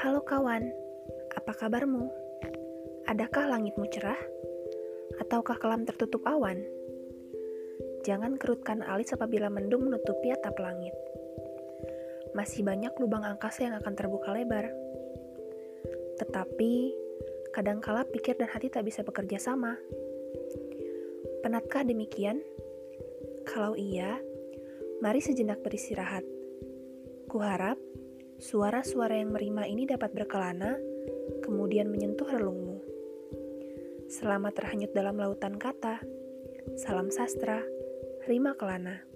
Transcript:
Halo kawan, apa kabarmu? Adakah langitmu cerah? Ataukah kelam tertutup awan? Jangan kerutkan alis apabila mendung menutupi atap langit. Masih banyak lubang angkasa yang akan terbuka lebar. Tetapi, kadangkala pikir dan hati tak bisa bekerja sama. Penatkah demikian? Kalau iya, mari sejenak beristirahat. Kuharap Suara-suara yang merima ini dapat berkelana, kemudian menyentuh relungmu. Selamat terhanyut dalam lautan kata. Salam sastra, Rima Kelana.